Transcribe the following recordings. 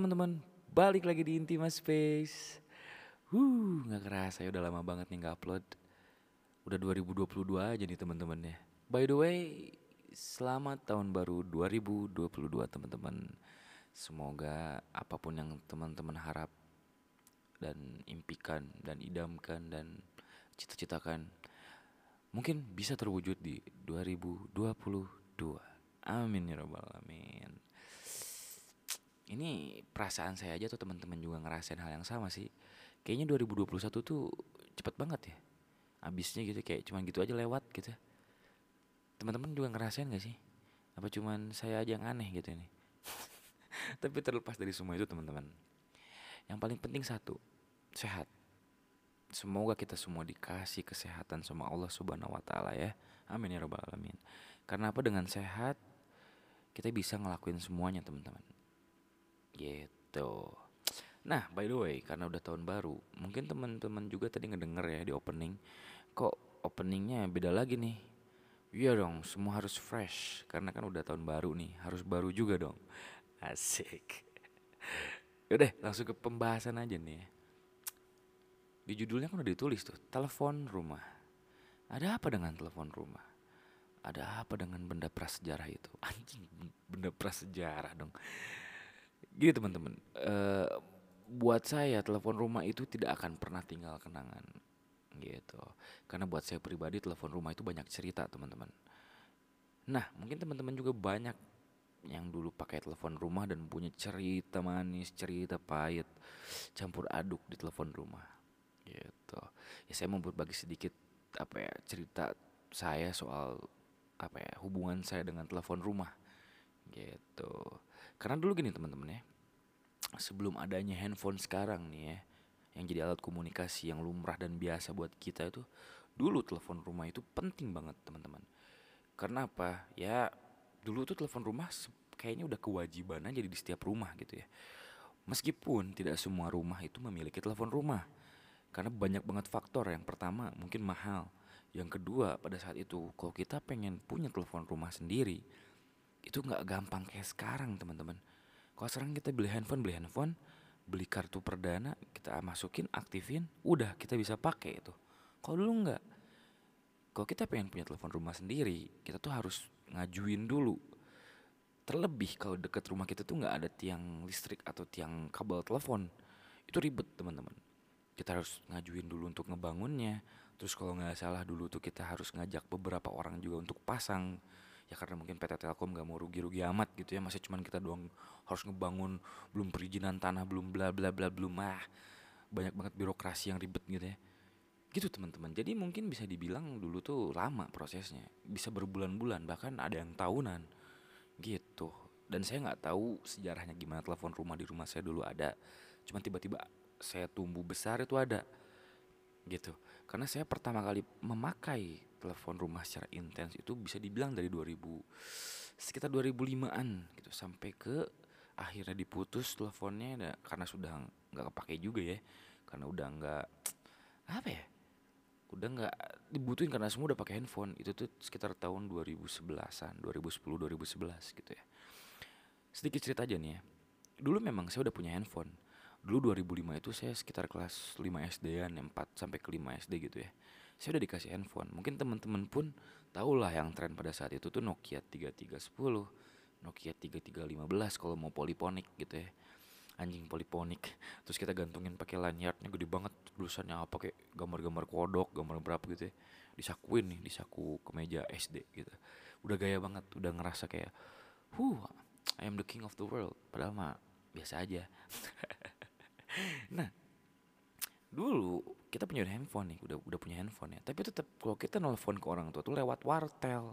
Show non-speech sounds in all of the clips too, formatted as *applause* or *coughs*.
teman-teman, balik lagi di Intima Space. Huh, nggak kerasa ya udah lama banget nih nggak upload. Udah 2022 aja nih teman-teman ya. By the way, selamat tahun baru 2022 teman-teman. Semoga apa pun yang teman-teman harap dan impikan dan idamkan dan cita-citakan mungkin bisa terwujud di 2022. Amin ya rabbal alamin ini perasaan saya aja tuh teman-teman juga ngerasain hal yang sama sih. Kayaknya 2021 tuh cepet banget ya. Abisnya gitu kayak cuman gitu aja lewat gitu. Teman-teman juga ngerasain gak sih? Apa cuman saya aja yang aneh gitu ini? *laughs* Tapi terlepas dari semua itu teman-teman. Yang paling penting satu, sehat. Semoga kita semua dikasih kesehatan sama Allah Subhanahu wa taala ya. Amin ya rabbal alamin. Karena apa dengan sehat kita bisa ngelakuin semuanya teman-teman Gitu. Nah, by the way, karena udah tahun baru, mungkin teman-teman juga tadi ngedenger ya di opening, kok openingnya beda lagi nih. Iya dong, semua harus fresh karena kan udah tahun baru nih, harus baru juga dong. Asik. Udah, langsung ke pembahasan aja nih ya. Di judulnya kan udah ditulis tuh, telepon rumah. Ada apa dengan telepon rumah? Ada apa dengan benda prasejarah itu? *laughs* Anjing, benda prasejarah dong. Gini teman-teman, uh, buat saya telepon rumah itu tidak akan pernah tinggal kenangan gitu. Karena buat saya pribadi telepon rumah itu banyak cerita teman-teman. Nah mungkin teman-teman juga banyak yang dulu pakai telepon rumah dan punya cerita manis, cerita pahit, campur aduk di telepon rumah gitu. Ya saya mau berbagi sedikit apa ya cerita saya soal apa ya hubungan saya dengan telepon rumah gitu. Karena dulu gini teman-teman ya, sebelum adanya handphone sekarang nih ya yang jadi alat komunikasi yang lumrah dan biasa buat kita itu dulu telepon rumah itu penting banget teman-teman. Karena apa? Ya dulu tuh telepon rumah kayaknya udah kewajiban aja di setiap rumah gitu ya. Meskipun tidak semua rumah itu memiliki telepon rumah karena banyak banget faktor. Yang pertama mungkin mahal. Yang kedua pada saat itu kalau kita pengen punya telepon rumah sendiri itu nggak gampang kayak sekarang teman-teman kalau sekarang kita beli handphone, beli handphone, beli kartu perdana, kita masukin, aktifin, udah kita bisa pakai itu. Kalau dulu enggak. Kalau kita pengen punya telepon rumah sendiri, kita tuh harus ngajuin dulu. Terlebih kalau deket rumah kita tuh nggak ada tiang listrik atau tiang kabel telepon, itu ribet teman-teman. Kita harus ngajuin dulu untuk ngebangunnya. Terus kalau nggak salah dulu tuh kita harus ngajak beberapa orang juga untuk pasang ya karena mungkin PT Telkom gak mau rugi-rugi amat gitu ya masih cuman kita doang harus ngebangun belum perizinan tanah belum bla bla bla belum ah banyak banget birokrasi yang ribet gitu ya. Gitu teman-teman. Jadi mungkin bisa dibilang dulu tuh lama prosesnya bisa berbulan-bulan bahkan ada yang tahunan. Gitu. Dan saya nggak tahu sejarahnya gimana telepon rumah di rumah saya dulu ada. Cuman tiba-tiba saya tumbuh besar itu ada. Gitu. Karena saya pertama kali memakai telepon rumah secara intens itu bisa dibilang dari 2000 sekitar 2005-an gitu sampai ke akhirnya diputus teleponnya ya, karena sudah nggak kepake juga ya karena udah nggak apa ya udah nggak dibutuhin karena semua udah pakai handphone. Itu tuh sekitar tahun 2011-an 2010 2011 gitu ya. Sedikit cerita aja nih ya. Dulu memang saya udah punya handphone. Dulu 2005 itu saya sekitar kelas 5 SD-an 4 sampai ke 5 SD gitu ya saya udah dikasih handphone. Mungkin teman-teman pun tau lah yang tren pada saat itu tuh Nokia 3310 Nokia 3315 kalau mau poliponik gitu ya. Anjing poliponik. Terus kita gantungin pakai lanyardnya gede banget tulisannya apa kayak gambar-gambar kodok gambar berapa gitu ya. Disakuin nih disaku ke meja SD gitu. Udah gaya banget udah ngerasa kayak huh I am the king of the world. Padahal mah biasa aja. *laughs* Nah dulu kita punya handphone nih udah udah punya handphone ya. Tapi tetap kalau kita nelfon ke orang tua tuh lewat wartel.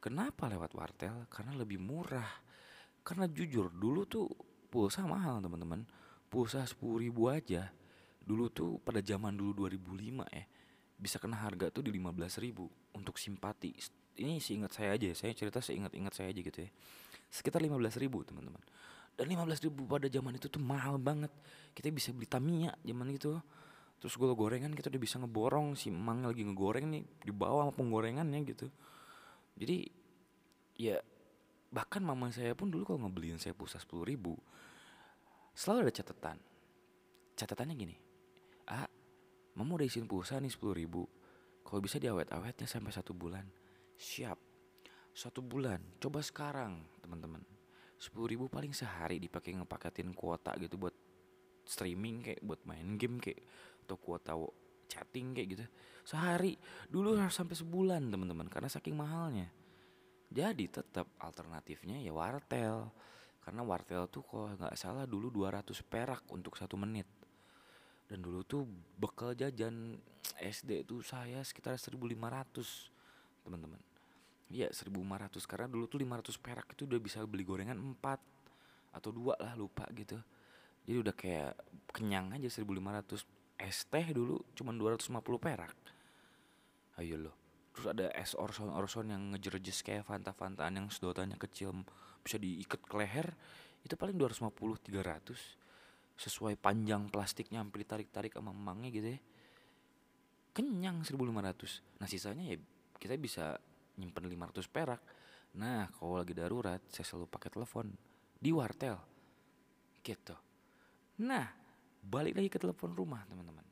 Kenapa lewat wartel? Karena lebih murah. Karena jujur dulu tuh pulsa mahal teman-teman. Pulsa sepuluh ribu aja. Dulu tuh pada zaman dulu 2005 ya bisa kena harga tuh di 15 ribu untuk simpati ini seingat saya aja saya cerita seingat-ingat saya aja gitu ya. Sekitar 15 ribu teman-teman. Dan 15 ribu pada zaman itu tuh mahal banget. Kita bisa beli Tamiya zaman itu terus gue gorengan kita udah bisa ngeborong si emang lagi ngegoreng nih di bawah sama penggorengannya gitu. Jadi ya bahkan mama saya pun dulu kalau ngebeliin saya pulsa sepuluh ribu selalu ada catatan. Catatannya gini ah mau udah isiin pulsa nih sepuluh ribu kalau bisa diawet-awetnya sampai satu bulan. Siap. Satu bulan coba sekarang teman-teman. sepuluh ribu paling sehari dipakai ngepaketin kuota gitu buat streaming kayak buat main game kayak atau kuota chatting kayak gitu sehari dulu harus sampai sebulan teman-teman karena saking mahalnya. Jadi tetap alternatifnya ya wartel karena wartel tuh kok nggak salah dulu 200 perak untuk satu menit. Dan dulu tuh bekal jajan SD tuh saya sekitar 1500 teman-teman. Iya 1500 karena dulu tuh 500 perak itu udah bisa beli gorengan 4 atau dua lah lupa gitu. Jadi udah kayak kenyang aja 1500 es teh dulu cuma 250 perak. Ayo loh. Terus ada es orson orson yang ngejerjes kayak fanta fantaan yang sedotannya kecil bisa diikat ke leher itu paling 250 300 sesuai panjang plastiknya hampir ditarik-tarik sama emangnya gitu ya. Kenyang 1500 nah sisanya ya kita bisa nyimpen 500 perak. Nah kalau lagi darurat saya selalu pakai telepon di wartel. Gitu. Nah balik lagi ke telepon rumah teman-teman.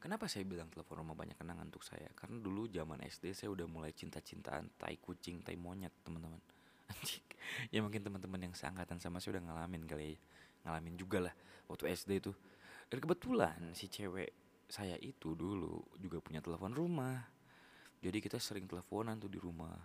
Kenapa saya bilang telepon rumah banyak kenangan untuk saya? Karena dulu zaman SD saya udah mulai cinta-cintaan tai kucing, tai monyet, teman-teman. *laughs* ya mungkin teman-teman yang seangkatan sama saya udah ngalamin kali ya. Ngalamin juga lah waktu SD itu dan kebetulan si cewek saya itu dulu juga punya telepon rumah. Jadi kita sering teleponan tuh di rumah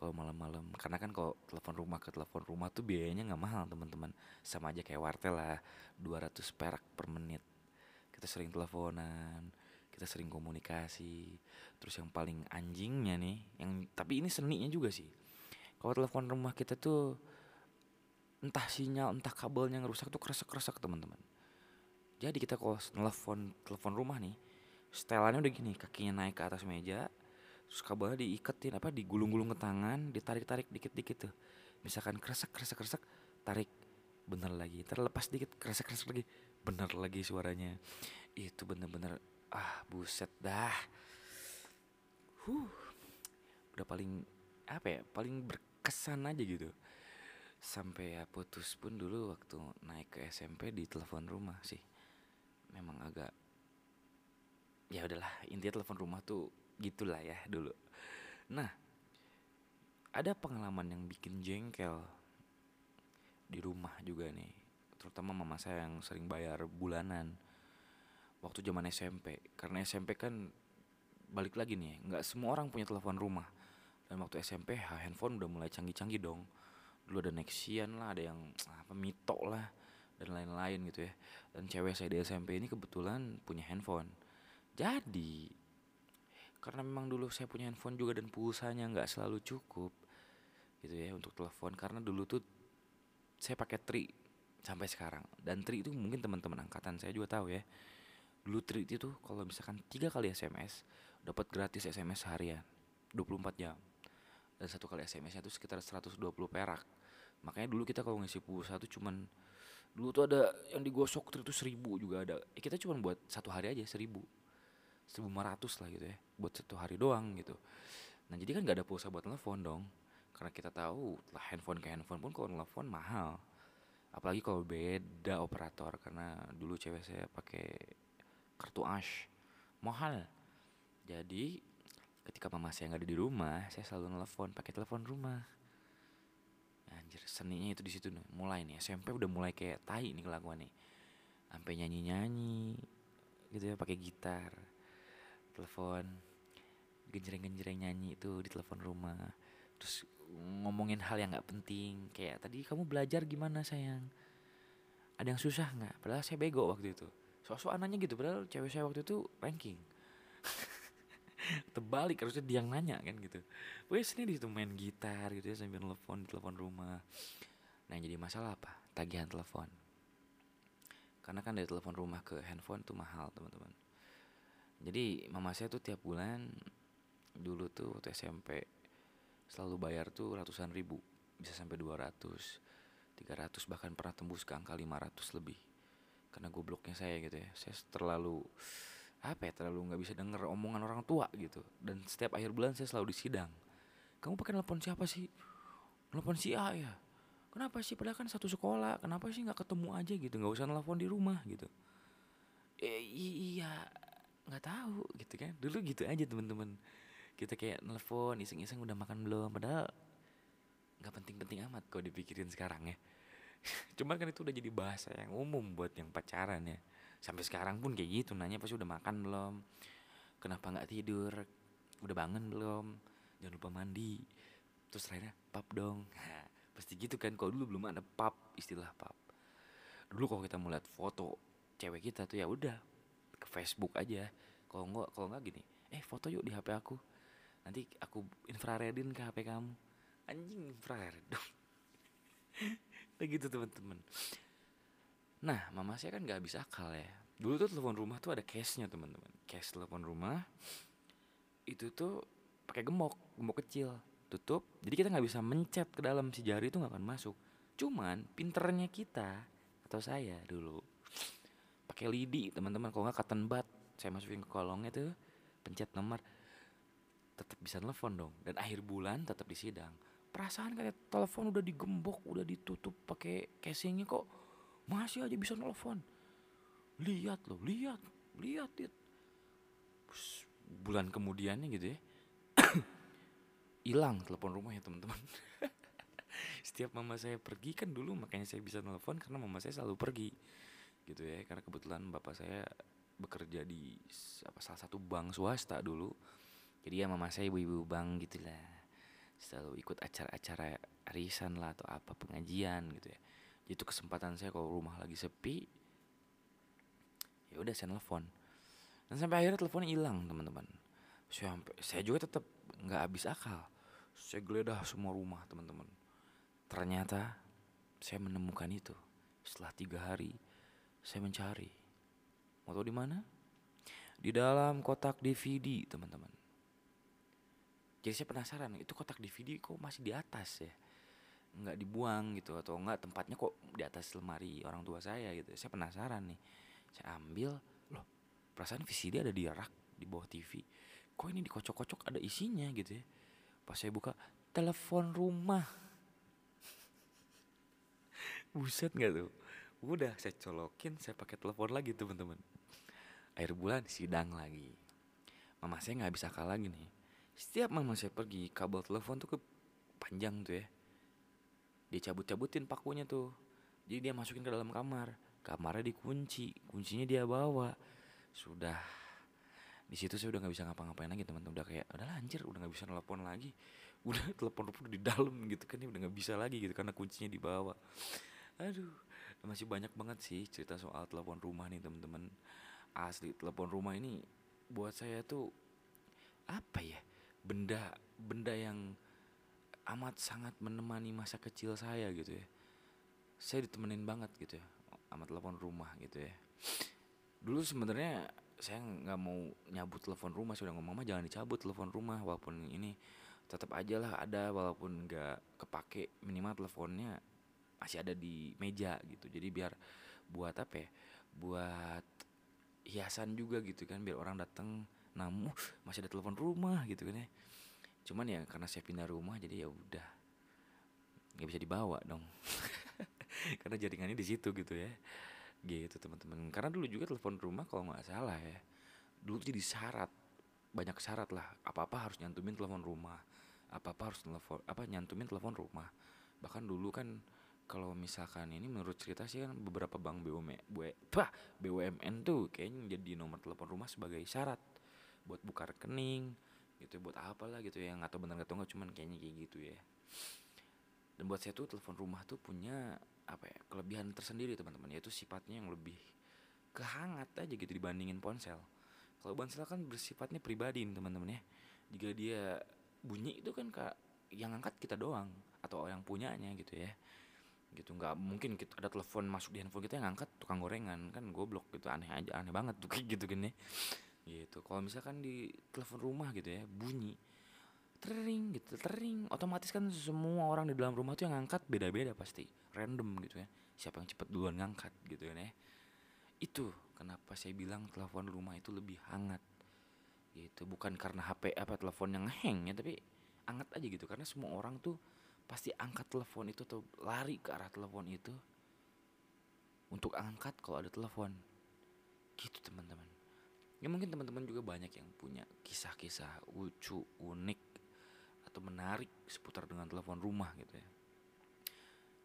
kalau malam-malam. Karena kan kalau telepon rumah ke telepon rumah tuh biayanya nggak mahal teman-teman. Sama aja kayak wartel lah 200 perak per menit. Kita sering teleponan kita sering komunikasi. Terus yang paling anjingnya nih yang tapi ini seninya juga sih. Kalau telepon rumah kita tuh entah sinyal entah kabelnya yang rusak tuh kresek kresek teman-teman. Jadi kita kalau telepon telepon rumah nih setelannya udah gini kakinya naik ke atas meja terus kabelnya diiketin apa digulung-gulung ke tangan ditarik-tarik dikit-dikit tuh. Misalkan kresek kresek kresek tarik bener lagi. Terlepas dikit kresek kresek lagi bener lagi suaranya. Itu bener-bener ah buset dah. Huh. Udah paling apa ya paling berkesan aja gitu. Sampai ya putus pun dulu waktu naik ke SMP di telepon rumah sih. Memang agak ya udahlah intinya telepon rumah tuh gitulah ya dulu. Nah ada pengalaman yang bikin jengkel di rumah juga nih terutama mama saya yang sering bayar bulanan waktu zaman SMP karena SMP kan balik lagi nih nggak semua orang punya telepon rumah. Dan waktu SMP handphone udah mulai canggih-canggih dong. Dulu ada Nexian lah ada yang *tsk* apa Mito lah dan lain-lain gitu ya. Dan cewek saya di SMP ini kebetulan punya handphone. Jadi karena memang dulu saya punya handphone juga dan pulsanya nggak selalu cukup gitu ya untuk telepon. Karena dulu tuh saya pakai tri sampai sekarang. Dan tri itu mungkin teman-teman angkatan saya juga tahu ya. Dulu tri itu kalau misalkan tiga kali SMS dapat gratis SMS harian 24 jam. Dan satu kali SMS-nya itu sekitar 120 perak. Makanya dulu kita kalau ngisi pulsa tuh cuman dulu tuh ada yang digosok itu seribu juga ada. Eh, kita cuman buat satu hari aja seribu seribu lima ratus lah gitu ya buat satu hari doang gitu. Nah jadi kan gak ada pulsa buat telepon dong karena kita tahu lah handphone ke handphone pun kalau telepon mahal. Apalagi kalau beda operator karena dulu cewek saya pakai kartu ash mahal. Jadi ketika mama saya nggak ada di rumah saya selalu nelfon pakai telepon rumah. Anjir seninya itu di situ nih mulai nih SMP udah mulai kayak tai nih kelakuan nih. Sampai nyanyi nyanyi gitu ya pakai gitar telepon genjreng genjreng nyanyi itu di telepon rumah. Terus ngomongin hal yang nggak penting kayak tadi kamu belajar gimana sayang? Ada yang susah nggak? Padahal saya bego waktu itu. Sosok anaknya gitu padahal cewek saya waktu itu ranking. *laughs* Terbalik harusnya dia yang nanya kan gitu. Pokoknya sini di situ main gitar gitu ya sambil telepon telepon rumah. Nah jadi masalah apa? Tagihan telepon. Karena kan dari telepon rumah ke handphone tuh mahal teman-teman jadi mama saya tuh tiap bulan dulu tuh waktu SMP selalu bayar tuh ratusan ribu bisa sampai 200 300 bahkan pernah tembus ke angka 500 lebih. Karena gobloknya saya gitu ya saya terlalu apa ya terlalu nggak bisa denger omongan orang tua gitu. Dan setiap akhir bulan saya selalu disidang kamu pakai telepon siapa sih? Telepon si A ya? Kenapa sih? Padahal kan satu sekolah kenapa sih nggak ketemu aja gitu? Nggak usah nelfon di rumah gitu. Eh, iya nggak tahu gitu kan. Dulu gitu aja teman-teman. Kita kayak nelfon iseng-iseng udah makan belum? Padahal nggak penting-penting amat kok dipikirin sekarang ya. *laughs* Cuman kan itu udah jadi bahasa yang umum buat yang pacaran ya. Sampai sekarang pun kayak gitu nanya pasti udah makan belum? Kenapa nggak tidur? Udah bangun belum? Jangan lupa mandi. Terus akhirnya pap dong. *laughs* Pasti gitu kan. Kalau dulu belum ada pap istilah pap. Dulu kalau kita mau lihat foto cewek kita tuh ya udah ke Facebook aja. Kalau nggak kalau nggak gini eh foto yuk di HP aku. Nanti aku infraredin ke HP kamu. Anjing infrared dong *laughs* begitu teman-teman. Nah mama saya kan nggak habis akal ya. Dulu tuh telepon rumah tuh ada cashnya teman-teman. Cash telepon rumah itu tuh pakai gembok gembok kecil. Tutup jadi kita nggak bisa mencet ke dalam. Si jari itu nggak akan masuk. Cuman pinternya kita atau saya dulu pakai lidi teman-teman. Kalau nggak cotton bud. Saya masukin ke kolongnya tuh pencet nomor. Tetap bisa telepon dong. Dan akhir bulan tetap disidang perasaan kayak telepon udah digembok udah ditutup pakai casingnya kok. Masih aja bisa telepon lihat loh lihat lihat lihat bulan kemudiannya gitu ya *coughs* hilang telepon rumah ya teman-teman. *laughs* Setiap mama saya pergi kan dulu makanya saya bisa telepon karena mama saya selalu pergi gitu ya karena kebetulan bapak saya bekerja di apa salah satu bank swasta dulu. Jadi ya mama saya ibu-ibu bank gitulah selalu ikut acara-acara arisan lah atau apa pengajian gitu ya. Jadi itu kesempatan saya kalau rumah lagi sepi ya udah saya telepon dan sampai akhirnya teleponnya hilang teman-teman. Saya saya juga tetap nggak habis akal. Saya geledah semua rumah teman-teman. Ternyata saya menemukan itu setelah tiga hari saya mencari. Mau tahu di mana? Di dalam kotak DVD teman-teman. Jadi saya penasaran itu kotak DVD kok masih di atas ya? Nggak dibuang gitu atau nggak tempatnya kok di atas lemari orang tua saya gitu. Saya penasaran nih. Saya ambil loh perasaan VCD ada di rak di bawah TV kok ini dikocok-kocok ada isinya gitu ya? Pas saya buka telepon rumah. *laughs* Buset nggak tuh udah saya colokin saya pakai telepon lagi teman-teman. Akhir bulan sidang lagi. Mama saya nggak bisa kalah lagi nih. Setiap mama saya pergi kabel telepon tuh ke panjang tuh ya. Dia cabut-cabutin pakunya tuh. Jadi dia masukin ke dalam kamar. Kamarnya dikunci kuncinya dia bawa. Sudah. Di situ saya udah nggak bisa ngapa-ngapain lagi teman-teman. Udah kayak udah lanjir udah nggak bisa nelpon lagi. *laughs* Udah telepon telepon di dalam gitu kan ya udah nggak bisa lagi gitu karena kuncinya dibawa. Aduh masih banyak banget sih cerita soal telepon rumah nih teman-teman asli telepon rumah ini buat saya tuh apa ya benda benda yang amat sangat menemani masa kecil saya gitu ya. Saya ditemenin banget gitu ya amat telepon rumah gitu ya. Dulu sebenarnya saya nggak mau nyabut telepon rumah sudah ngomong mah jangan dicabut telepon rumah walaupun ini tetap aja lah ada walaupun nggak kepake minimal teleponnya masih ada di meja gitu. Jadi biar buat apa ya buat hiasan juga gitu kan biar orang datang namu masih ada telepon rumah gitu kan ya. Cuman ya karena saya pindah rumah jadi ya udah nggak bisa dibawa dong. *laughs* Karena jaringannya di situ gitu ya. Gitu teman-teman. Karena dulu juga telepon rumah kalau nggak salah ya dulu jadi syarat banyak syarat lah. Apa apa harus nyantumin telepon rumah apa apa harus telepon apa nyantumin telepon rumah. Bahkan dulu kan kalau misalkan ini menurut cerita sih kan beberapa bank BUMN BUMN tuh kayaknya jadi nomor telepon rumah sebagai syarat buat buka rekening gitu buat apa lah gitu ya nggak tahu benar tahu nggak cuman kayaknya kayak gitu ya. Dan buat saya tuh telepon rumah tuh punya apa ya kelebihan tersendiri teman-teman yaitu sifatnya yang lebih kehangat aja gitu dibandingin ponsel. Kalau ponsel kan bersifatnya pribadi teman-teman ya. Jika dia bunyi itu kan kak yang angkat kita doang atau yang punyanya gitu ya gitu. Nggak mungkin kita ada telepon masuk di handphone kita yang angkat tukang gorengan. Kan goblok gitu aneh aja aneh banget tuh *laughs* kayak gitu kan ya. Gitu. Kalau misalkan di telepon rumah gitu ya bunyi tering gitu tering. Otomatis kan semua orang di dalam rumah tuh yang ngangkat beda-beda pasti. Random gitu ya. Siapa yang cepet duluan ngangkat gitu kan ya. Itu kenapa saya bilang telepon rumah itu lebih hangat. Gitu. Bukan karena HP apa telepon yang hang ya tapi hangat aja gitu. Karena semua orang tuh pasti angkat telepon itu atau lari ke arah telepon itu untuk angkat kalau ada telepon. Gitu teman-teman. Ya mungkin teman-teman juga banyak yang punya kisah-kisah lucu unik atau menarik seputar dengan telepon rumah gitu ya.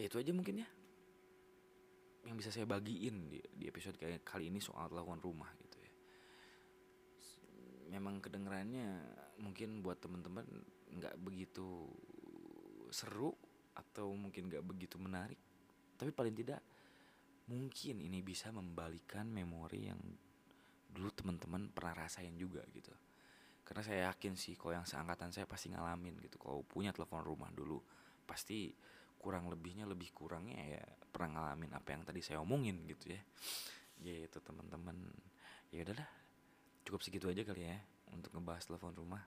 Ya itu aja mungkin ya yang bisa saya bagiin di, di episode kayak kali ini soal telepon rumah gitu ya. Memang kedengarannya mungkin buat teman-teman nggak begitu seru atau mungkin gak begitu menarik tapi paling tidak mungkin ini bisa membalikan memori yang dulu teman-teman pernah rasain juga gitu. Karena saya yakin sih kalau yang seangkatan saya pasti ngalamin gitu. Kalau punya telepon rumah dulu pasti kurang lebihnya lebih kurangnya ya pernah ngalamin apa yang tadi saya omongin gitu ya. Gitu teman-teman. Ya udahlah cukup segitu aja kali ya untuk ngebahas telepon rumah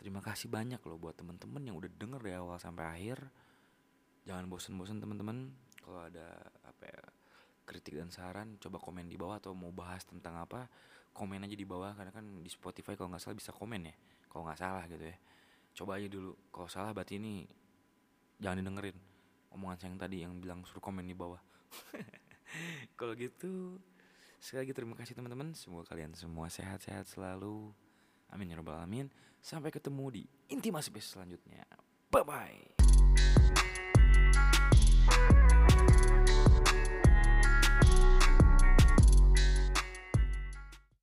Terima kasih banyak loh buat temen-temen yang udah denger dari awal sampai akhir. Jangan bosen-bosen temen-temen. Kalau ada apa ya, kritik dan saran, coba komen di bawah atau mau bahas tentang apa, komen aja di bawah karena kan di Spotify kalau nggak salah bisa komen ya. Kalau nggak salah gitu ya. Coba aja dulu. Kalau salah berarti ini jangan didengerin omongan saya yang tadi yang bilang suruh komen di bawah. *laughs* kalau gitu sekali lagi terima kasih teman-teman. Semoga kalian semua sehat-sehat selalu. Amin ya rabbal alamin. Sampai ketemu di intimasi selanjutnya. Bye bye.